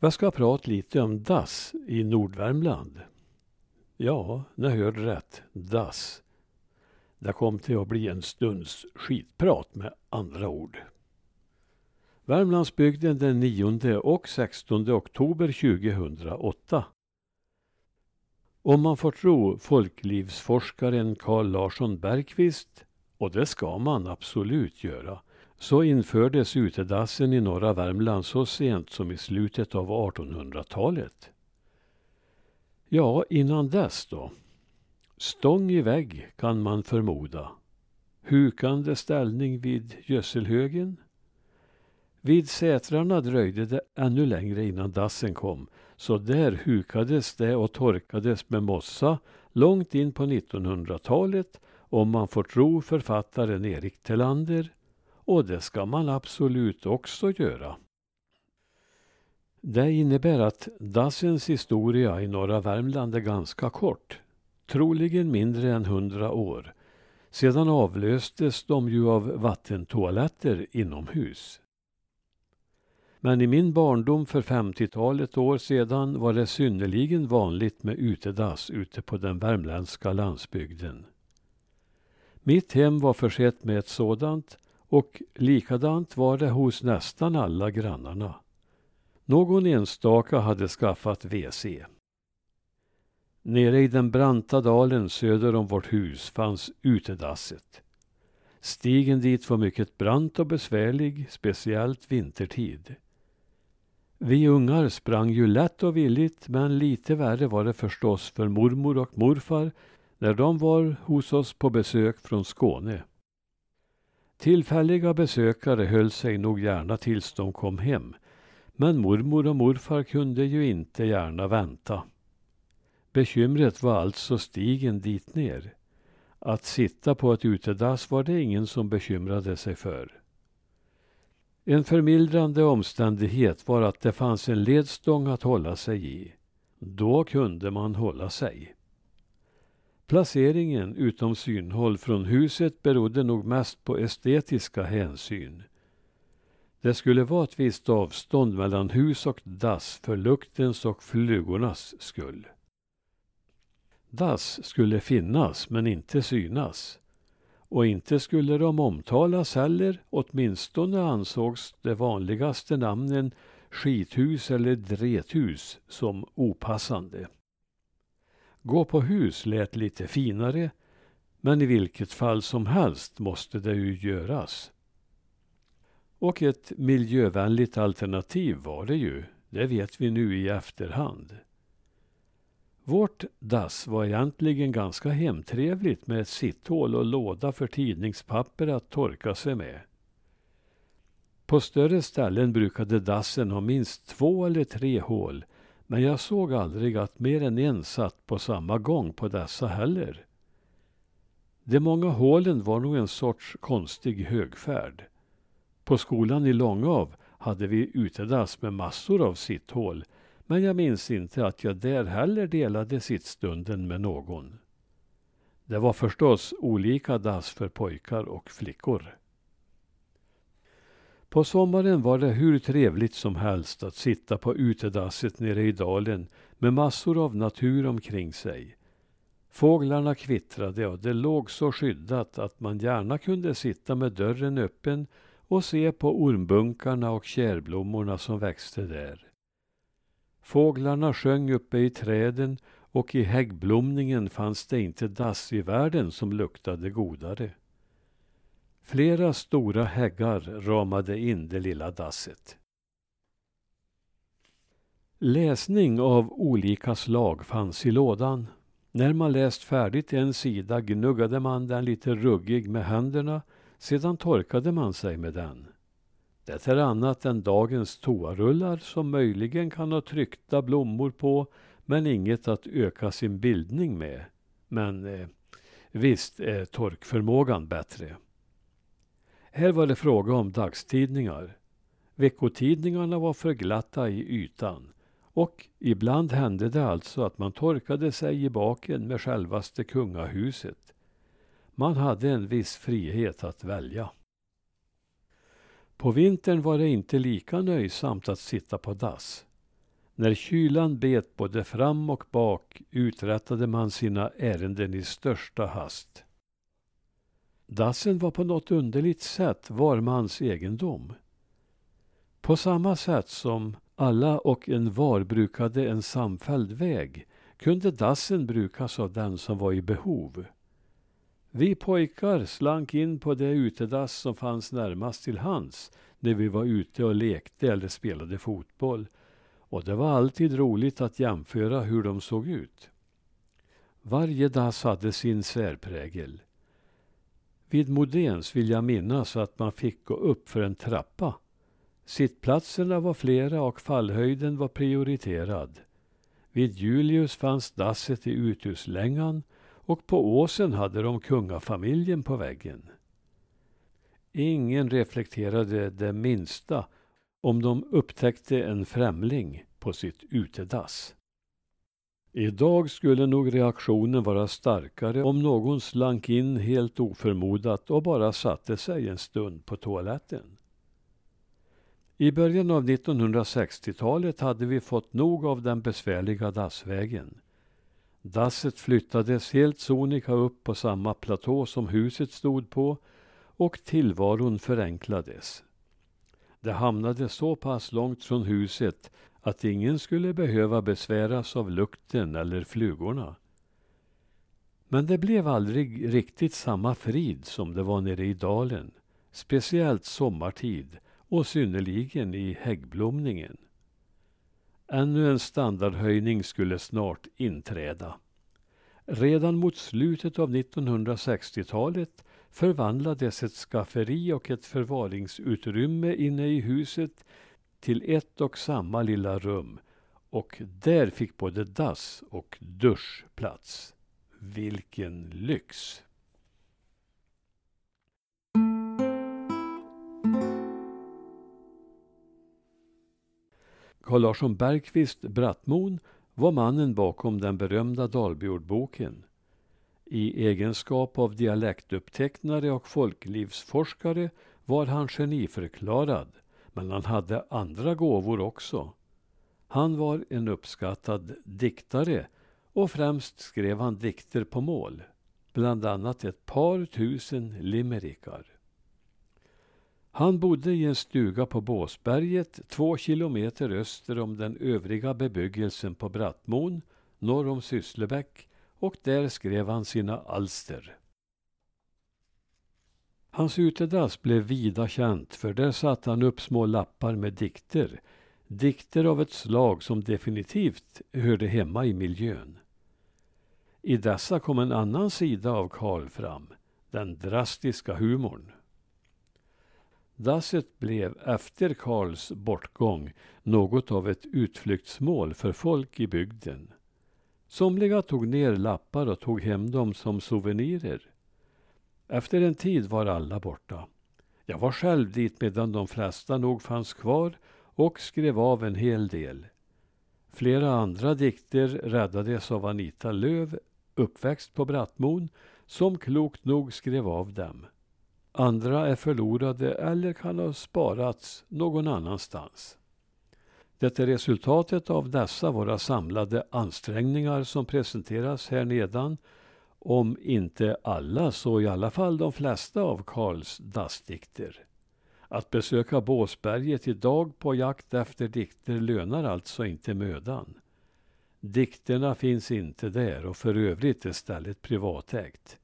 Jag ska prata lite om dass i Nordvärmland. Ja, ni hörde rätt. Dass. Det kom till att bli en stunds skitprat med andra ord. Värmlandsbygden den 9 och 16 oktober 2008. Om man får tro folklivsforskaren Carl Larsson Bergqvist, och det ska man absolut göra, så infördes utedassen i norra Värmland så sent som i slutet av 1800-talet. Ja, innan dess då? Stång i vägg kan man förmoda. Hukande ställning vid gödselhögen. Vid sätrarna dröjde det ännu längre innan dassen kom, så där hukades det och torkades med mossa långt in på 1900-talet om man får tro författaren Erik Telander och det ska man absolut också göra. Det innebär att dassens historia i norra Värmland är ganska kort. Troligen mindre än hundra år. Sedan avlöstes de ju av vattentoaletter inomhus. Men i min barndom för 50-talet år sedan var det synnerligen vanligt med utedass ute på den värmländska landsbygden. Mitt hem var försett med ett sådant och likadant var det hos nästan alla grannarna. Någon enstaka hade skaffat WC. Nere i den branta dalen söder om vårt hus fanns utedasset. Stigen dit var mycket brant och besvärlig, speciellt vintertid. Vi ungar sprang ju lätt och villigt, men lite värre var det förstås för mormor och morfar när de var hos oss på besök från Skåne. Tillfälliga besökare höll sig nog gärna tills de kom hem. Men mormor och morfar kunde ju inte gärna vänta. Bekymret var alltså stigen dit ner. Att sitta på ett utedass var det ingen som bekymrade sig för. En förmildrande omständighet var att det fanns en ledstång att hålla sig i. Då kunde man hålla sig. Placeringen utom synhåll från huset berodde nog mest på estetiska hänsyn. Det skulle vara ett visst avstånd mellan hus och dass för luktens och flugornas skull. Dass skulle finnas men inte synas. Och inte skulle de omtalas heller, åtminstone ansågs de vanligaste namnen skithus eller drethus som opassande. Gå på hus lät lite finare, men i vilket fall som helst måste det ju göras. Och ett miljövänligt alternativ var det ju, det vet vi nu i efterhand. Vårt dass var egentligen ganska hemtrevligt med ett sitthål och låda för tidningspapper att torka sig med. På större ställen brukade dassen ha minst två eller tre hål men jag såg aldrig att mer än en satt på samma gång på dessa heller. De många hålen var nog en sorts konstig högfärd. På skolan i Långav hade vi utedass med massor av sitthål men jag minns inte att jag där heller delade sittstunden med någon. Det var förstås olika dass för pojkar och flickor. På sommaren var det hur trevligt som helst att sitta på utedasset nere i dalen med massor av natur omkring sig. Fåglarna kvittrade och det låg så skyddat att man gärna kunde sitta med dörren öppen och se på ormbunkarna och kärblommorna som växte där. Fåglarna sjöng uppe i träden och i häggblomningen fanns det inte dass i världen som luktade godare. Flera stora häggar ramade in det lilla dasset. Läsning av olika slag fanns i lådan. När man läst färdigt en sida gnuggade man den lite ruggig med händerna, sedan torkade man sig med den. Det är annat än dagens toarullar som möjligen kan ha tryckta blommor på, men inget att öka sin bildning med. Men eh, visst är torkförmågan bättre. Här var det fråga om dagstidningar. Veckotidningarna var för glatta i ytan. Och ibland hände det alltså att man torkade sig i baken med självaste kungahuset. Man hade en viss frihet att välja. På vintern var det inte lika nöjsamt att sitta på dass. När kylan bet både fram och bak uträttade man sina ärenden i största hast. Dassen var på något underligt sätt var mans egendom. På samma sätt som alla och en var brukade en samfälld väg kunde dassen brukas av den som var i behov. Vi pojkar slank in på det utedass som fanns närmast till hands när vi var ute och lekte eller spelade fotboll. Och det var alltid roligt att jämföra hur de såg ut. Varje dass hade sin särprägel. Vid Modens vill jag minnas att man fick gå upp för en trappa. Sittplatserna var flera och fallhöjden var prioriterad. Vid Julius fanns dasset i uthuslängan och på åsen hade de kungafamiljen på väggen. Ingen reflekterade det minsta om de upptäckte en främling på sitt utedass. Idag skulle nog reaktionen vara starkare om någon slank in helt oförmodat och bara satte sig en stund på toaletten. I början av 1960-talet hade vi fått nog av den besvärliga dassvägen. Dasset flyttades helt sonika upp på samma platå som huset stod på och tillvaron förenklades. Det hamnade så pass långt från huset att ingen skulle behöva besväras av lukten eller flugorna. Men det blev aldrig riktigt samma frid som det var nere i dalen, speciellt sommartid och synnerligen i häggblomningen. Ännu en standardhöjning skulle snart inträda. Redan mot slutet av 1960-talet förvandlades ett skafferi och ett förvaringsutrymme inne i huset till ett och samma lilla rum och där fick både dass och dusch plats. Vilken lyx! Carl Larsson Bergqvist Brattmon var mannen bakom den berömda Dalbyordboken. I egenskap av dialektupptecknare och folklivsforskare var han geniförklarad, men han hade andra gåvor också. Han var en uppskattad diktare och främst skrev han dikter på mål, bland annat ett par tusen limerickar. Han bodde i en stuga på Båsberget två kilometer öster om den övriga bebyggelsen på Brattmon norr om Sysslebäck och där skrev han sina alster. Hans utedass blev vida känt för där satte han upp små lappar med dikter. Dikter av ett slag som definitivt hörde hemma i miljön. I dessa kom en annan sida av Karl fram, den drastiska humorn. Dasset blev efter Karls bortgång något av ett utflyktsmål för folk i bygden. Somliga tog ner lappar och tog hem dem som souvenirer. Efter en tid var alla borta. Jag var själv dit medan de flesta nog fanns kvar och skrev av en hel del. Flera andra dikter räddades av Anita Löv, uppväxt på Brattmon, som klokt nog skrev av dem. Andra är förlorade eller kan ha sparats någon annanstans. Det är resultatet av dessa våra samlade ansträngningar som presenteras här nedan om inte alla så i alla fall de flesta av Karls dassdikter. Att besöka Båsberget idag på jakt efter dikter lönar alltså inte mödan. Dikterna finns inte där och för övrigt är stället privatägt.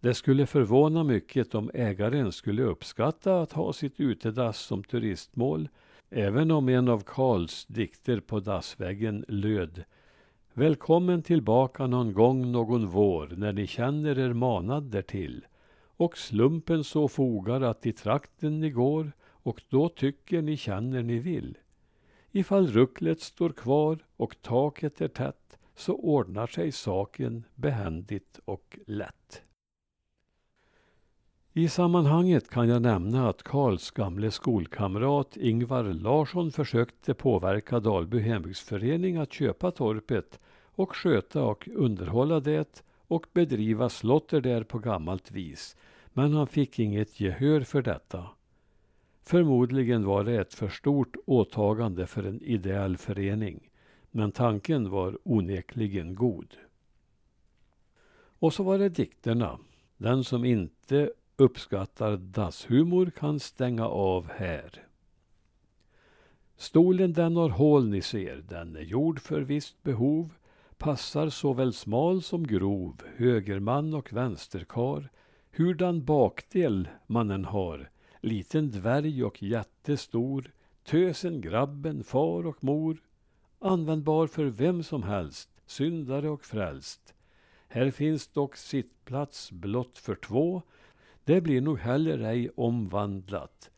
Det skulle förvåna mycket om ägaren skulle uppskatta att ha sitt utedass som turistmål, även om en av Karls dikter på dassväggen löd Välkommen tillbaka någon gång någon vår när ni känner er manad därtill och slumpen så fogar att i trakten ni går och då tycker ni känner ni vill. Ifall rucklet står kvar och taket är tätt så ordnar sig saken behändigt och lätt. I sammanhanget kan jag nämna att Karls gamle skolkamrat Ingvar Larsson försökte påverka Dalby hembygdsförening att köpa torpet och sköta och underhålla det och bedriva slotter där på gammalt vis. Men han fick inget gehör för detta. Förmodligen var det ett för stort åtagande för en ideell förening, men tanken var onekligen god. Och så var det dikterna. Den som inte uppskattar dasshumor kan stänga av här. Stolen den har hål ni ser, den är gjord för visst behov, passar såväl smal som grov, högerman och vänsterkar, hurdan bakdel mannen har, liten dvärg och jättestor, tösen, grabben, far och mor, användbar för vem som helst, syndare och frälst. Här finns dock sittplats blott för två, det blir nog heller ej omvandlat.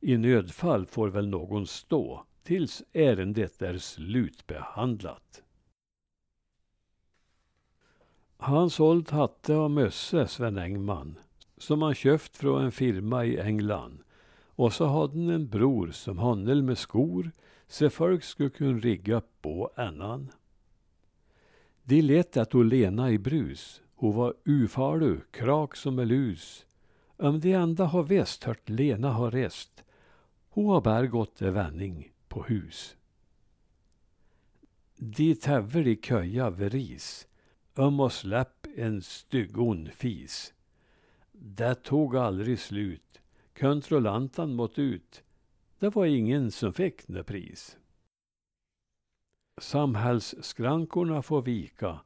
I nödfall får väl någon stå tills ärendet är slutbehandlat. Han sålt hatte och mösse, Sven Engman, som han köpt från en firma i England. Och så hade han en bror som handel med skor, så folk skulle kunna rigga på annan. De lät att Olena i brus, hon var ufalu, krak som en lus. Om de enda har väst hört Lena har rest, hon har bär gått en vändning på hus. De täver i köja vid ris, om och släpp en styggon fis. Det tog aldrig slut. Kontrollantan mått ut. Det var ingen som fick något pris. Samhällsskrankorna får vika.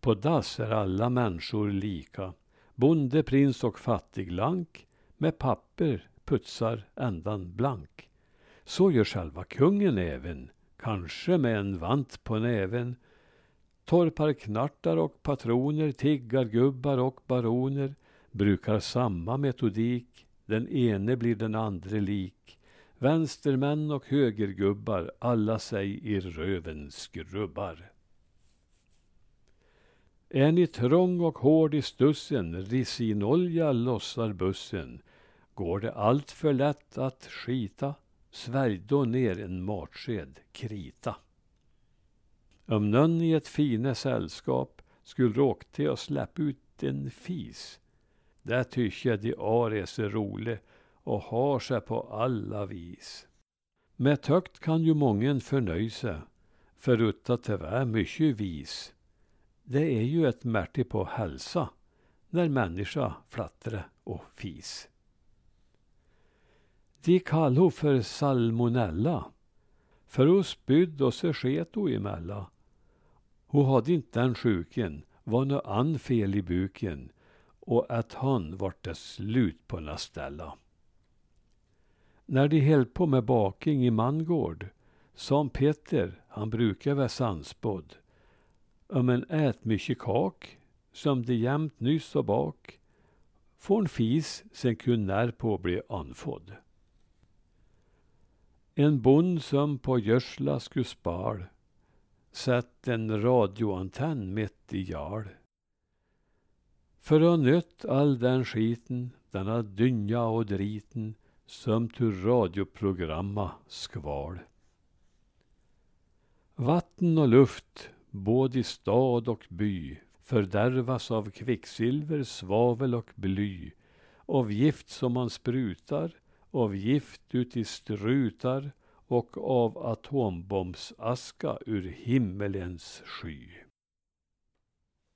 På dass är alla människor lika. Bonde, prins och fattig lank med papper putsar ändan blank. Så gör själva kungen även, kanske med en vant på näven. Torparknartar och patroner, tiggargubbar och baroner brukar samma metodik, den ene blir den andre lik. Vänstermän och högergubbar, alla sig i röven skrubbar. Är ni trång och hård i stussen, risinolja lossar bussen. Går det allt för lätt att skita, svälj då ner en matsked krita. Om någon i ett fine sällskap skulle råka till att släppa ut en fis, det tycker de ar är så och har sig på alla vis. Med tökt kan ju mången förnöja sig, förutta tyvärr mycket vis. Det är ju ett märke på hälsa när människa flattre och fis. De kallar för salmonella, för oss bydd och så sket hon emellan. Hon hade inte den sjuken, var nå an fel i buken och att han vart det slut på na ställa. När de höll på med baking i Mangård sa Peter, han brukar vara sannspådd, om en ät mycket kak, som de jämt nyss och bak, får en fis sen kun närpå bli anfodd. En bond som på görsla skulle spar satt en radioantenn mitt i jarl. För att nött all den skiten, denna dynja och driten, som till radioprogramma skval. Vatten och luft, både i stad och by, fördärvas av kvicksilver, svavel och bly, av gift som man sprutar, av gift uti strutar och av atombombsaska ur himmelens sky.